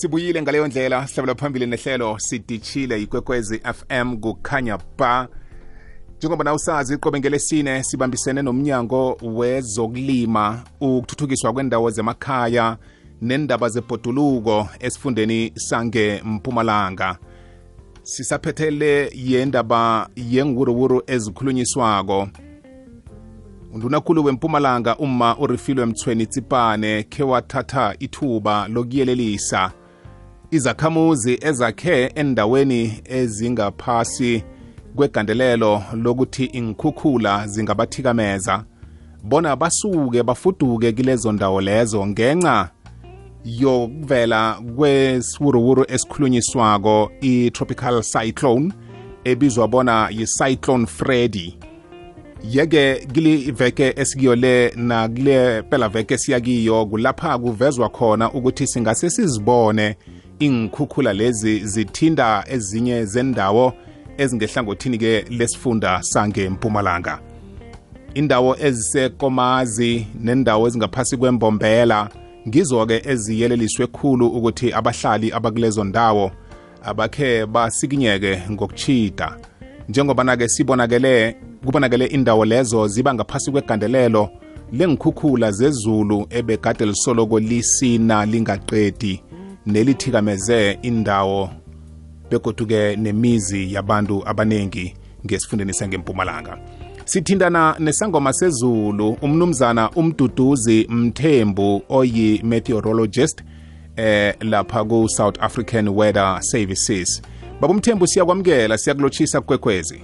sibuyile ngaleyo ndlela sihlabela phambili nehlelo sidishile ikwekwezi FM kukhanya ba. Njengoba na usazi qobe ngelesine sibambisene nomnyango wezokulima ukuthuthukiswa kwendawo zemakhaya nendaba zebhoduluko esifundeni sange mpumalanga. Sisaphethele yendaba yenguruwuru ezikhulunyiswako. Undunakhulu wempumalanga uma urifilwe mthweni tsipane khe wathatha ithuba lokuyelelisa izakhamuzi ezakhe endaweni ezingaphasi kwegandelelo lokuthi inkhukhula zingabathikameza. Bona basuke bafuduke kilezo ndawo lezo ngenxa yokuvela kwesiwuruwuru esikhulunyiswako i-tropical cyclone ebizwa bona yi-cyclone freddy. Yeke kili veke esikiyo le nakule phela veke siyakiyo kulapha kuvezwa khona ukuthi singase sizibone inkhukhula lezi zithinda ezinye zendawo ezingehlangothini ke lesifunda sange mpumalanga. Indawo ezisekomazi nendawo ezingaphasi kwembombela ngizo-ke eziyeleliswe khulu ukuthi abahlali abakulezo ndawo abakhe basikinyeke ngokuchida njengobana-ke sibonakele kubonakele indawo lezo ziba ngaphasi kwegandelelo lengikhukhula zezulu ebegade lisoloko lisina lingaqedi nelithikameze indawo begoduke nemizi yabantu abaningi ngesifundeni sangempumalanga. Sithindana nesangoma sezulu umnumzana umduduzi mthembu oyi-meteorologist eh lapha ku-south african weather services. Baba umthembu siyakwamukela siyakulotshisa kukwekwezi.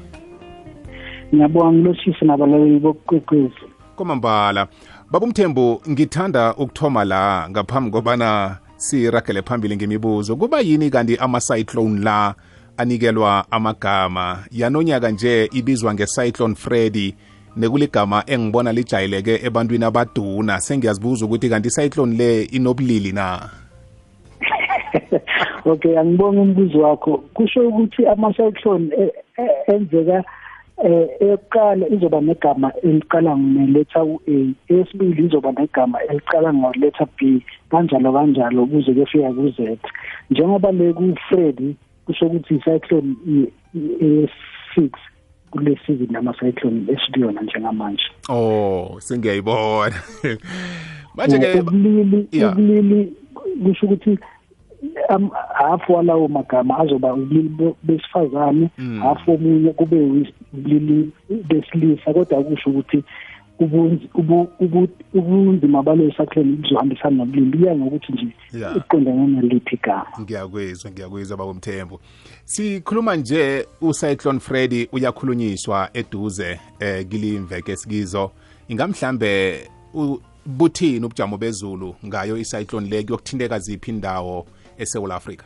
Ngiyabonga ngilotshise nabalaleli bokwekwezi kwamambala baba umthembu ngithanda ukuthoma la ngaphambi kobana siragele phambili ngemibuzo kuba yini kanti ama-cyclone la anikelwa amagama? Yanonyaka nje ibizwa nge-cyclone freddy nekuligama engibona lijayeleke ebantwini abaduna. Sengiyazibuza ukuthi kanti i-cyclone le inobulili na? Okay angibonga umbuzo wakho. Kusho ukuthi ama-cyclone enzeka eh eyokuqala izoba negama eliqala ngeletha u-A. Eyesibili izoba negama eliqala ngoletha B kanjalo kanjalo kuze kufika ku-Z. Njengoba le ku-Freddy kusho ukuthi i-cyclone e6 kule season nama-cyclone esikuyona njengamanje. Oh sengiyayibona. Manje ke ubulili ubulili kusho ukuthi hafu walawo magama azoba ubulili besifazane hafu omunye kube ubulili besilisa kodwa kusho ukuthi ubunzima baleyo cyclone buzohambisana nobulili. Kuya ngokuthi nje iqondane naliphi igama. Ngiyakwizwa ngiyakwizwa baba umthembu. Sikhuluma nje ucyclone freddy uyakhulunyiswa eduze eh kilimveke esikizo. Ingamhlambe buthini ubujamo bezulu ngayo icyclone le? Kuyokuthinteka ziphi indawo? eSouth Africa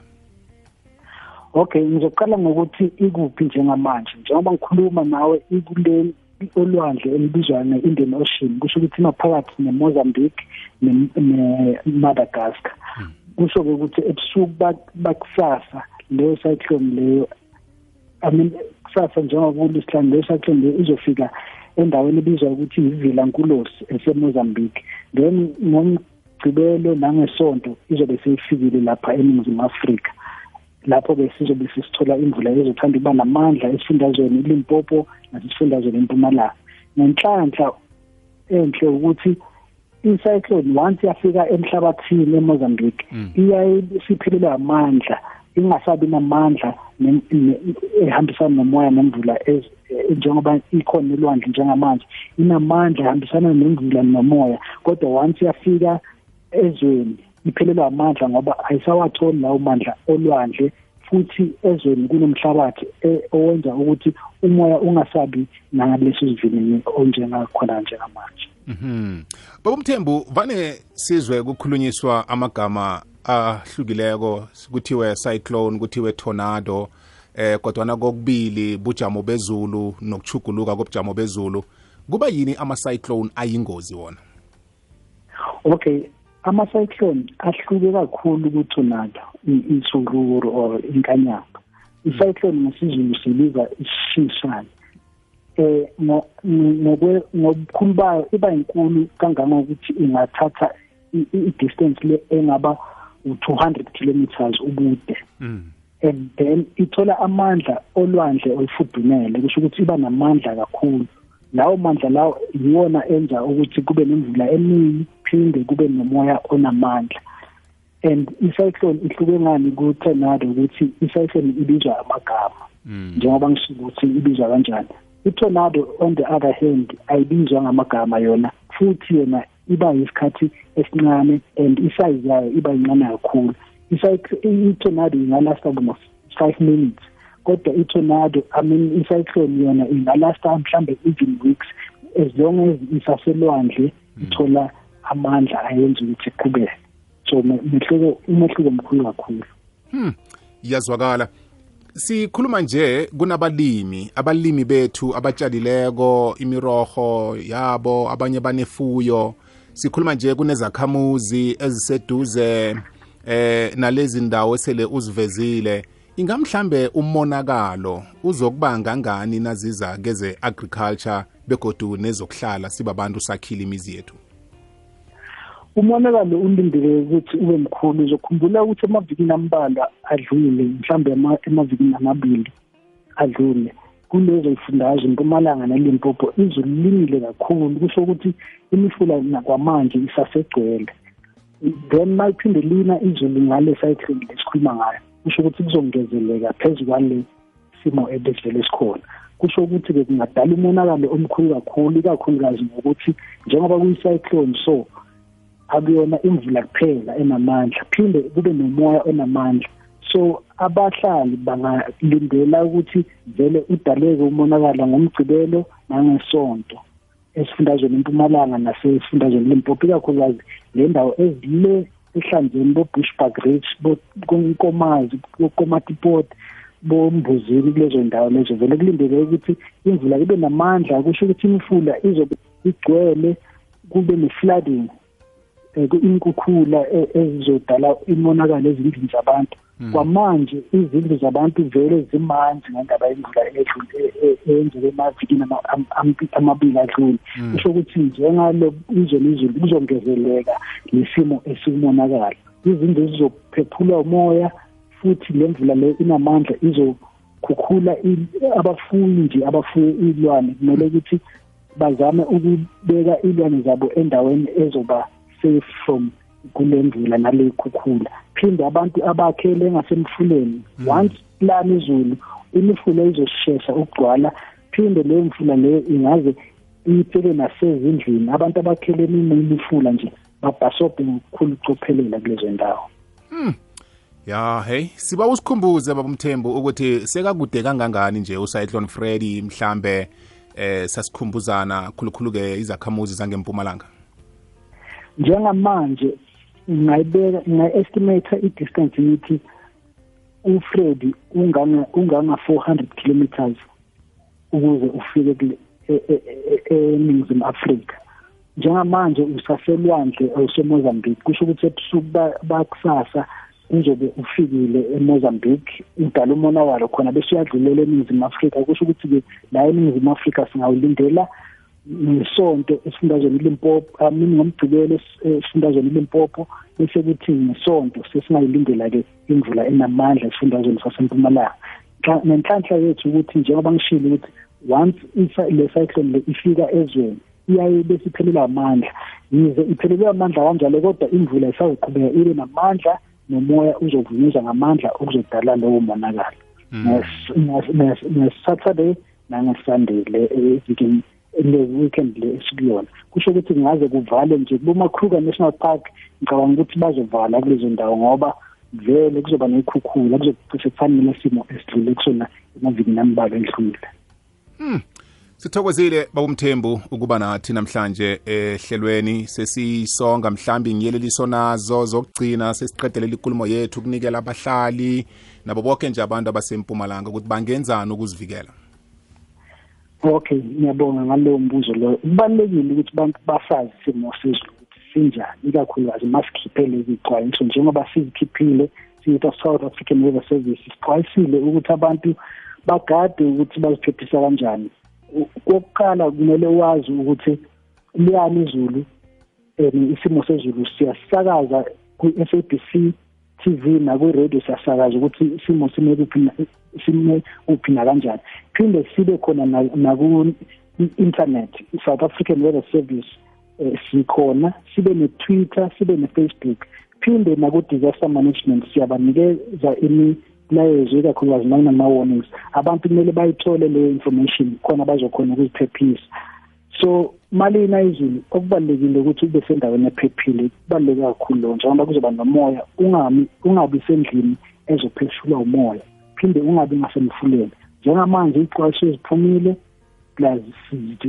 Okay ngizoqala ngokuthi ikuphi njengamanje. Njengoba ngikhuluma nawe ikule olwandle elibizwa nge-Indian Ocean kusho ukuthi maphakathi neMozambique neMadagascar. Kusho ke ukuthi ebusuku bakusasa leyo cyclone leyo I mean kusasa njengoba kulisihlanu leyo cyclone leyo izofika endaweni ebizwa ukuthi ivila nkulosi eseMozambique. Then ngomgcibelo nangesonto izobe seyifikile lapha eNingizimu Afrika. Lapho ke sizobe sisithola imvula ezothanda ukuba namandla esifundazweni Limpopo nasesifundazweni eMpumalanga. Nenhlanhla enhle ukuthi icyclone once yafika emhlabathini eMozambique iyaye siphelelwa amandla ingasabi namandla ehambisana nomoya nemvula njengoba ikhona elwandle njengamanje. Inamandla ehambisana nemvula nomoya kodwa once yafika ezweni iphelelwa amandla ngoba ayisawatholi lawo mandla olwandle futhi ezweni kunomhlabathi owenza ukuthi umoya ungasabi nangaleso sivinini onjengakhona njengamanje. Mhm. Baba Mthembu vane sizwe kukhulunyiswa amagama ahlukileko kuthiwe cyclone kuthiwe tornado eh kodwa kokubili bujamo bezulu nokuchuguluka kobujamo bezulu. Kuba yini ama cyclone ayingozi wona? Okay ama-cyclone ahluke kakhulu ku-tornado isururu or inkanyamba i-cyclone ngesizulu sibiza isishishane eh ngobukhulu bayo iba inkulu kangangokuthi ingathatha i-distance le engaba u-200 kilometers ubude. Mm. and then ithola amandla olwandle olufudumele kusho ukuthi iba namandla kakhulu. Lawo mandla lawo iwona enza ukuthi kube nemvula eningi phinde kube nomoya onamandla. And i-cyclone ihluke ngani ku-tornado ukuthi i-cyclone ibizwa amagama njengoba ngisho ukuthi ibizwa kanjani. I-tornado on the other hand ayibizwa ngamagama yona futhi yona iba yisikhathi esincane and isize yayo iba incane kakhulu. I-tornado ingalasta almost five minutes kodwa i-tornado i mean i-cyclone yona ingalasta mhlambe even weeks as long as isaselwandle ithola amandla ayenza ukuthi kuqhubeke so mehluko umehluko mkhulu kakhulu. Hmm iyazwakala. Sikhuluma nje kunabalimi abalimi bethu abatshalileko imiroho yabo abanye banefuyo. Sikhuluma nje kunezakhamuzi eziseduze eh nalezi ndawo esele uzivezile. Ingamhlambe umonakalo uzokuba ngangani naziza keze agriculture begodu nezokuhlala sibabantu sakhile imizi yethu? Umonakalo ulindele ukuthi ube mkhulu. Uzokhumbula ukuthi emavikini ambalwa adlule mhlambe emavikini amabili adlule. Kulezo yifundazwe impumalanga nelimpopo izulu linile kakhulu. Kusho ukuthi imifula nakwamanje isasegcwele. Then mayiphinde lina izulu ngale cyclone lesikhuluma ngayo kusho ukuthi kuzongezeleka phezu kwale simo ebesivele sikhona. Kusho ukuthi-ke kungadala umonakalo omkhulu kakhulu ikakhulukazi ngokuthi njengoba kuyi-cyclone so akuyona imvula kuphela enamandla phinde kube nomoya onamandla. So abahlali bangalindela ukuthi vele udaleke umonakala ngomgcibelo nangesonto esifundazweni empumalanga nasesifundazweni limpopo ikakhulukazi le ndawo ezile ehlanzeni bo-bushbuck ridge bonkomazi bokomatipot bombuzini kulezo ndawo lezo. Vele kulindeke ukuthi imvula ibe namandla kusho ukuthi imifula izobe igcwele kube ne-flooding. Inkukula ezizodala imonakalo ezindlini zabantu. Kwamanje izindlu zabantu vele zimanzi ngendaba yemvula eyenzeke emavikini amabili adlule. Kusho ukuthi njengalo izolo izulu kuzongezeleka lesimo esikumonakala izindlu zizophephula umoya futhi le mvula le inamandla izokhukhula abafuyi nje abafuye ilwane. Kumele ukuthi bazame ukubeka ilwane zabo endaweni ezoba safe from kule mvula nale khukhula. Phinde abantu abakhele ngasemfuleni. Once lana izulu imifula izoshesha ukugcwala phinde leyo mfula leyo ingaze ipele nasezindlini. Abantu abakhele imifula nje babhasobhe ngokukhulu ucophelela kulezo ndawo. Hmm. ya hey siba usikhumbuze baba umthembu ukuthi sekakude kangangani nje ucyclone freddy mhlambe eh sasikhumbuzana khulukhulu-ke izakhamuzi zangempumalanga? Njengamanje ngayibeka ngayi-estimate i-distance ngithi uFredi unganga unganga 400 kilometers ukuze ufike eNingizimu Afrika. Njengamanje usaselwandle oseMozambique kusho ukuthi ebusuku bakusasa uzobe ufikile eMozambique. Udala umonakalo khona bese uyadlulela eNingizimu Afrika kusho ukuthi-ke la eNingizimu Afrika singawulindela ngesonto esifundazweni Limpopo amini ngomgcibelo esifundazweni Limpopo bese kuthi ngesonto sesingayilindela-ke imvula enamandla esifundazweni sasempumalanga. Nenhlanhla yethu ukuthi njengoba ngishilo ukuthi once le cyclone le ifika ezweni iyaye besiphelelwa amandla. Yize iphelelwe amandla kanjalo kodwa imvula isazoqhubeka ibe namandla nomoya uzovunyezwa ngamandla okuzodala lowo monakalo. Ngesaturday nangesunday le evikini le weekend le esikuyona. Kusho ukuthi kungaze kuvale nje kubomakruger national park. Ngicabanga ukuthi bazovala kulezo ndawo ngoba vele kuzoba nekhukhula kuzocishe kufanele simo esidlule kusona emavikini ambalwa endlule hmm. sithokozile babumthembu ukuba nathi namhlanje ehlelweni. Sesisonga mhlambi ngiyeleliso nazo zokugcina sesiqedelela ikulumo yethu kunikela abahlali nabo bonke nje abantu abasempumalanga ukuthi bangenzani ukuzivikela. Okay ngiyabonga ngalowo mbuzo loyo kubalulekile ukuthi abantu basazi isimo sezulu ukuthi sinjani ikakhulukazi masikhiphe lezi xwayiso njengoba sizikhiphile siyitwa South African Weather Service sixwayisile ukuthi abantu bagade ukuthi baziphephisa kanjani. Kokuqala kumele wazi ukuthi liyani izulu isimo sezulu siyasakaza ku-SABC TV nakwi-radio siyasakaza ukuthi isimo sime kuphi sime kuphi nakanjani. Phinde sibe khona naku-internet i-south african weather service um sikhona sibe ne-twitter sibe ne-facebook. Phinde naku-disaster management siyabanikeza imilayezo ikakhulukazi nanama-warnings abantu kumele bayithole leyo information khona bazokhona ukuziphephisa. So malina izulu okubalulekile ukuthi ube sendaweni ephephile kubaluleke kakhulu lo njengoba kuzoba nomoya ungami ungabi sendlini ezophefulwa umoya. Phinde ungabi ngasemfuleni. Njengamanje ixwayiso eziphumile plus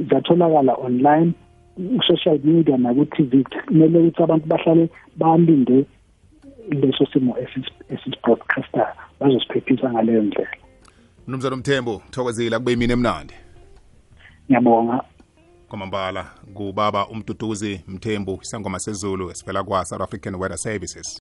zatholakala online social media naku-tv kumele ukuthi abantu bahlale balinde leso simo esisibroadcaster bazosiphephisa ngaleyo ndlela. Mnumzana umthembu thokozile kube imini emnandi. Ngiyabonga. Kwamambala kubaba umduduzi mthembu isangoma sezulu esivela kwa-south african weather services